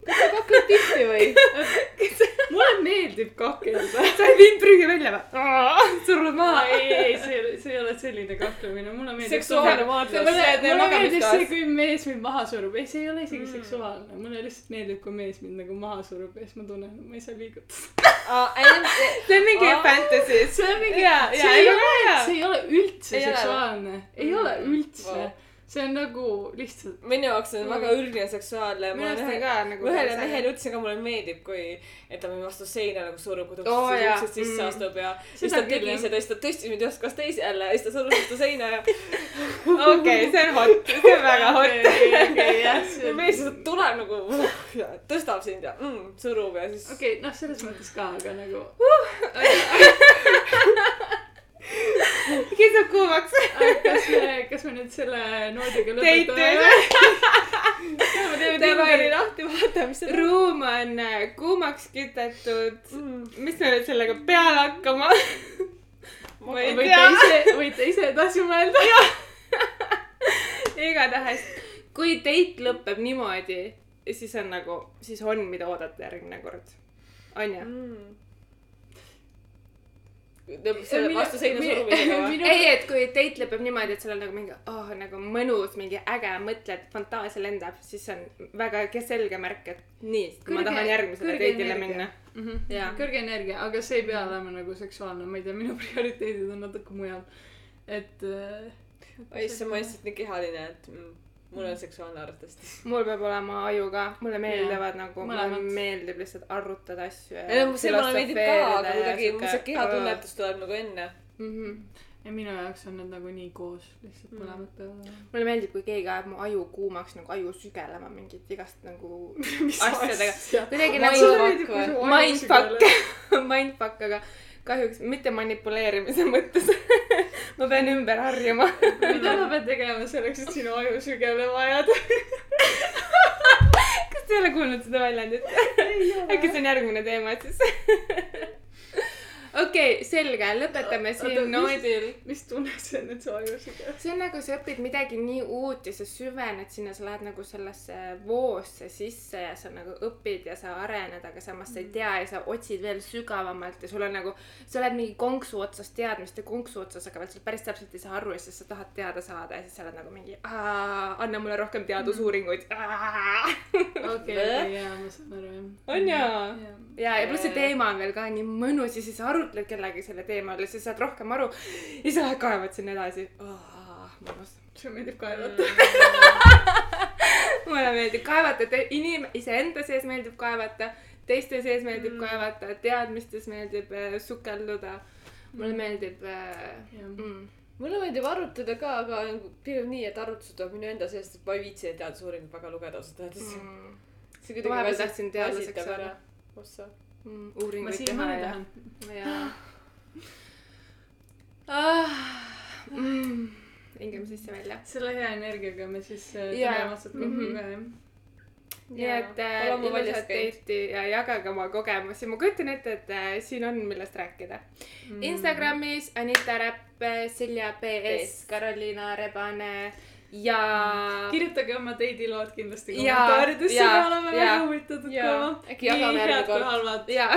Kakled tihti või? [LAUGHS] mulle meeldib kakelda. sa ei viinud prügi välja või? surnud maha. ei, ei, see, see ei ole selline kaklemine, mulle meeldib. seksuaalne maadlus. mulle- meeldib see, kui mees mind maha surub, ei, see ei ole isegi mm. seksuaalne, mulle lihtsalt meeldib, kui mees mind nagu maha surub ja siis ma tunnen, et ma ei saa liigutada. [LAUGHS] see on mingi Aa. fantasy. see on mingi, see ei ole see ei ole üldse seksuaalne, ei ole üldse Vau.. See on nagu lihtsalt, minu jaoks on väga üldine seksuaalne. minu arust on ka nagu. ühele mehele ütlesin ka, mulle meeldib, kui, et ta mind vastu seina nagu surub, kui ta Oo, uksest sisse Mm. astub ja siis ta tegi seda, siis ta tõstis mind ühest kohast teise jälle ja siis ta surus vastu seina ja [LAUGHS] okei, see on hot, see on väga hot. [LAUGHS] [LAUGHS] mees lihtsalt tuleb nagu ja tõstab sind ja mm, surub ja siis okei, noh, selles mõttes ka, aga nagu, kisub kuumaks. kas me, kas me nüüd selle noodiga lõpetame? Tinderi lahti, vaatame, mis seal on ruum on äh, kuumaks kütetud. mm.. mis me nüüd sellega peale hakkama? ma ei tea. võite ise edasi mõelda. igatahes, kui date lõpeb niimoodi, siis on nagu, siis on, mida oodata järgmine kord. on ju? Mm. Selle vastu seina surumisega või? [LAUGHS] ei, et kui date lõpeb niimoodi, et sul on nagu mingi oh, nagu mõnus, mingi äge, mõtled, fantaasia lendab, siis see on väga selge märk, et nii, ma tahan järgmisele kõrge date'ile energia. minna mm. -hmm. jaa. kõrge energia, aga see ei pea olema nagu seksuaalne, ma ei tea, minu [LAUGHS] prioriteedid on natuke mujal. et äh,. oi, issand, ma olen lihtsalt nii kehaline, et mm, mul on seksuaalne arvatavasti. mul peab olema aju ka, mulle meeldivad Jaa, nagu, mulle meeldib lihtsalt arutada asju ja. ei no see mulle meeldib ka, aga kuidagi mul see kehatunnetus tuleb nagu enne. mm. -hmm. ja minu jaoks on need nagu nii koos, lihtsalt Mm. mõlemad peavad olema. mulle meeldib, kui keegi ajab mu aju kuumaks nagu aju sügelema mingit igast nagu [LAUGHS] asjadega. asja? kuidagi nagu [LAUGHS] mindfuck, [LAUGHS] mindfuck, aga kahjuks mitte manipuleerimise mõttes. [LAUGHS] ma pean ümber harjuma. [LAUGHS] mida ma pean tegema selleks, et sinu aju sügelema ajada? [LAUGHS] kas te ei ole kuulnud seda väljendit? äkki see on järgmine teema siis? Okei okay,, selge, lõpetame siin noodil. mis tunne see on, et su aju sügeleb? see on nagu sa õpid midagi nii uut ja sa süvened sinna, sa lähed nagu sellesse voosse sisse ja sa nagu õpid ja sa arened, aga samas sa ei tea ja sa otsid veel sügavamalt ja sul on nagu, sa oled mingi konksu otsas teadmiste konksu otsas, aga veel sa päris täpselt ei saa aru ja siis sa tahad teada saada ja siis sa oled nagu mingi, anna mulle rohkem teadusuuringuid. okei, okei, jaa, ma saan aru, jah. On jaa. ja, ja pluss see teema on veel ka nii mõnus ja siis sa arutled kellegagi selle teema üle, siis saad rohkem aru ja sa kaevad sinna edasi oh,. mõnus. sulle meeldib kaevata? [LAUGHS] mulle meeldib kaevata, inim-, iseenda sees meeldib kaevata, teiste sees meeldib mm. kaevata, teadmistes meeldib äh, sukelduda. mulle meeldib äh, mm.. mulle meeldib arutada ka, aga nagu pigem nii, et arvutused tuleb minu enda seest, et ma ei viitsi neid teadusuuringuid väga lugeda ausalt öeldes mm.. Mm. see Vahepeal väsi- tahtsin teadlaseks saada. ossa. Mm. uuringuid teha siiamaani ja tahan., ja ah,. Mm. hingame sisse-välja. selle hea energiaga me siis äh, tuleme otsad kokku ka, jah. nii et äh, ilusat date'i ja jagage oma kogemusi, ma kujutan ette, et äh, siin on, millest rääkida mm.. Instagramis Anita Räpp, Silja PS, PS. Karoliina Rebane ja kirjutage oma deidilood kindlasti Jaa, kommentaaridesse, jaa, me oleme jaa, väga huvitatud jaa. kuulama. Äkki jagame järgmine head kui kord. halvad. ja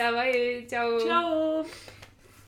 davai, tšau. tšau.